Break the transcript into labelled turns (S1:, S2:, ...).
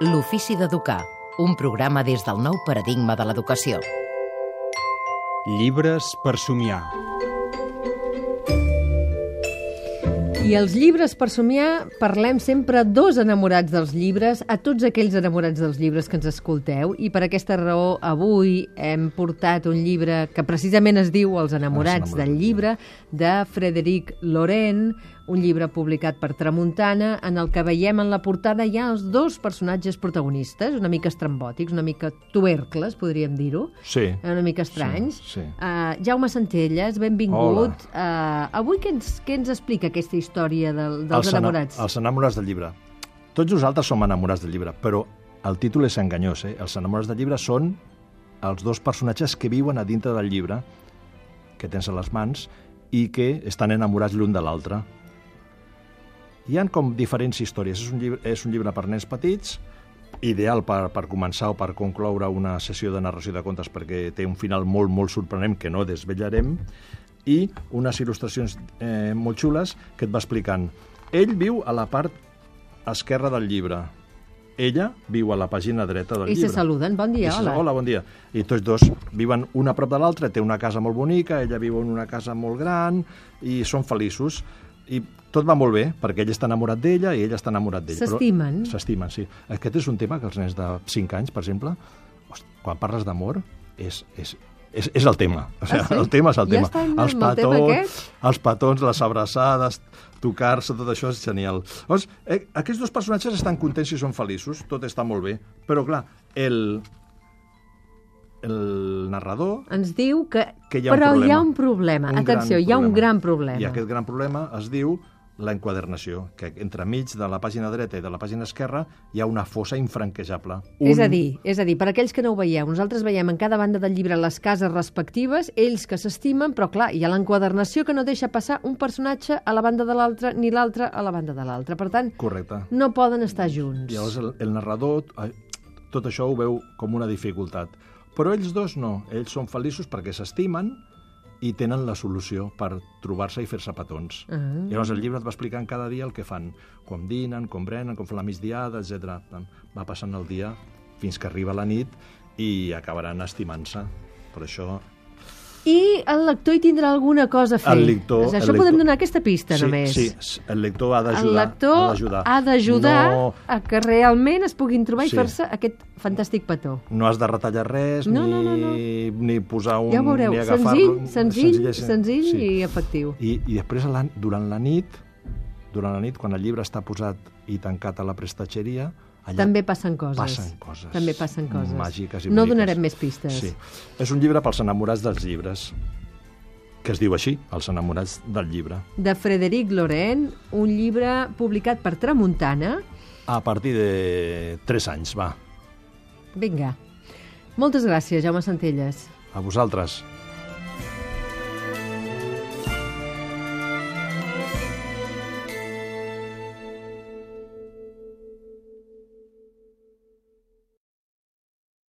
S1: L'ofici d'educar, un programa des del nou paradigma de l'educació.
S2: Llibres per somiar.
S3: I els llibres per somiar, parlem sempre dos enamorats dels llibres, a tots aquells enamorats dels llibres que ens escolteu, i per aquesta raó avui hem portat un llibre que precisament es diu Els enamorats,
S4: Els enamorats
S3: del llibre, de Frederic Loren, un llibre publicat per Tramuntana, en el que veiem en la portada ja els dos personatges protagonistes, una mica estrambòtics, una mica tubercles, podríem dir-ho,
S4: Sí.
S3: una mica estranys.
S4: Sí, sí.
S3: Uh, Jaume Centelles, benvingut. Uh, avui què ens, què ens explica aquesta història del, dels
S4: Els ena-
S3: enamorats?
S4: Els enamorats del llibre. Tots nosaltres som enamorats del llibre, però el títol és enganyós. Eh? Els enamorats del llibre són els dos personatges que viuen a dintre del llibre, que tens a les mans, i que estan enamorats l'un de l'altre. Hi han com diferents històries. És un llibre, és un llibre per nens petits, ideal per, per començar o per concloure una sessió de narració de contes perquè té un final molt, molt sorprenent que no desvetllarem i unes il·lustracions eh, molt xules que et va explicant. Ell viu a la part esquerra del llibre. Ella viu a la pàgina dreta del
S3: I se
S4: llibre.
S3: saluden. Bon dia,
S4: I se-
S3: hola.
S4: Hola, bon dia. I tots dos viuen una a prop de l'altra, té una casa molt bonica, ella viu en una casa molt gran i són feliços. I tot va molt bé, perquè ell està enamorat d'ella i ella està enamorat d'ell. però-
S3: S'estimen.
S4: S'estimen, sí. Aquest és un tema que els nens de 5 anys, per exemple, quan parles d'amor, és, és, és, és el tema. O sigui,
S3: Ah, sí?
S4: El tema és el
S3: Ja
S4: tema.
S3: estan
S4: els
S3: amb el tema
S4: petons, els petons, les abraçades, tocar-se, tot això és genial. Llavors, eh, aquests dos personatges estan contents i són feliços, tot està molt bé, però clar, el, el narrador
S3: Ens diu que...
S4: que hi ha un
S3: Però
S4: problema.
S3: hi ha un problema.
S4: Un
S3: Atenció, hi ha un
S4: problema.
S3: gran problema.
S4: I aquest gran problema es diu la enquadernació, que entremig de la pàgina dreta i de la pàgina esquerra hi ha una fossa infranquejable. Un...
S3: És a dir, és a dir, per aquells que no ho veieu, nosaltres veiem en cada banda del llibre les cases respectives, ells que s'estimen, però clar, hi ha l'enquadernació que no deixa passar un personatge a la banda de l'altre ni l'altre a la banda de l'altre. Per tant,
S4: Correcte.
S3: no poden estar junts.
S4: Llavors el, el narrador eh, tot això ho veu com una dificultat. Però ells dos no, ells són feliços perquè s'estimen i tenen la solució per trobar-se i fer-se petons.
S3: Ah.
S4: Llavors el llibre et va explicant cada dia el que fan, com dinen, com brenen, com fan la migdiada, etc. Va passant el dia fins que arriba la nit i acabaran estimant-se. Per això
S3: I el lector hi tindrà alguna cosa a fer.
S4: el lector...
S3: Això
S4: el lector...
S3: podem donar aquesta pista,
S4: sí,
S3: només.
S4: Sí, el lector ha
S3: El
S4: d'ajudar.
S3: lector
S4: ha d'ajudar. No,
S3: a que realment es puguin trobar i
S4: Sí.
S3: fer-se aquest fantàstic petó.
S4: no has de retallar res,
S3: No,
S4: ni,
S3: no, no, no.
S4: ni posar un...
S3: Ja ho veureu,
S4: ni
S3: senzill, senzill,
S4: és-
S3: senzill
S4: sí.
S3: i efectiu.
S4: I, i després, la, durant la nit, durant la nit, quan el llibre està posat i tancat a la prestatgeria, allà
S3: També passen coses.
S4: passen coses.
S3: També passen coses.
S4: Màgiques i
S3: no
S4: boniques.
S3: donarem més pistes.
S4: Sí. És un llibre pels enamorats dels llibres, que es diu així, els enamorats del llibre.
S3: De Frederic Loren, un llibre publicat per Tramuntana.
S4: A partir de 3 anys, va.
S3: Vinga. Moltes gràcies, Jaume Centelles.
S4: A vosaltres.